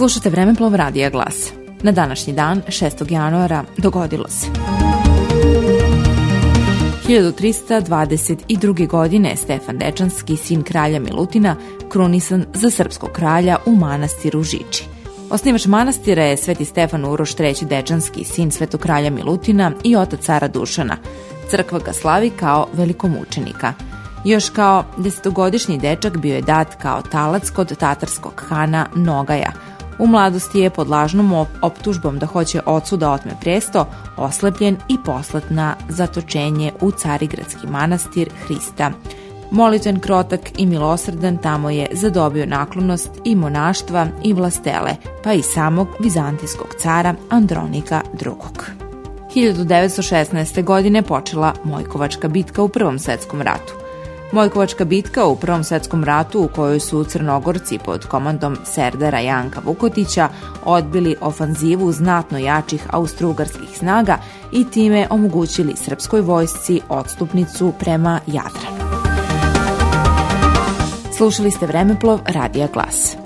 Slušate Vremeplov radija glas. Na današnji dan, 6. januara, dogodilo se. 1322. godine Stefan Dečanski, sin kralja Milutina, krunisan za srpskog kralja u manastiru Žiči. Osnivač manastira je Sveti Stefan Uroš III. Dečanski, sin svetog kralja Milutina i ota cara Dušana. Crkva ga slavi kao velikomučenika. Još kao desetogodišnji dečak bio je dat kao talac kod tatarskog hana Nogaja – U mladosti je pod lažnom optužbom da hoće ocu da otme presto, oslepljen i poslat na zatočenje u Carigradski manastir Hrista. Molitven krotak i milosrdan tamo je zadobio naklonost i monaštva i vlastele, pa i samog vizantijskog cara Andronika II. 1916. godine počela Mojkovačka bitka u Prvom svetskom ratu. Mojkovačka bitka u Prvom svetskom ratu u kojoj su Crnogorci pod komandom Serdara Janka Vukotića odbili ofanzivu znatno jačih austrougarskih snaga i time omogućili srpskoj vojsci odstupnicu prema Jadranu. Slušali ste Vremeplov Radija Glas.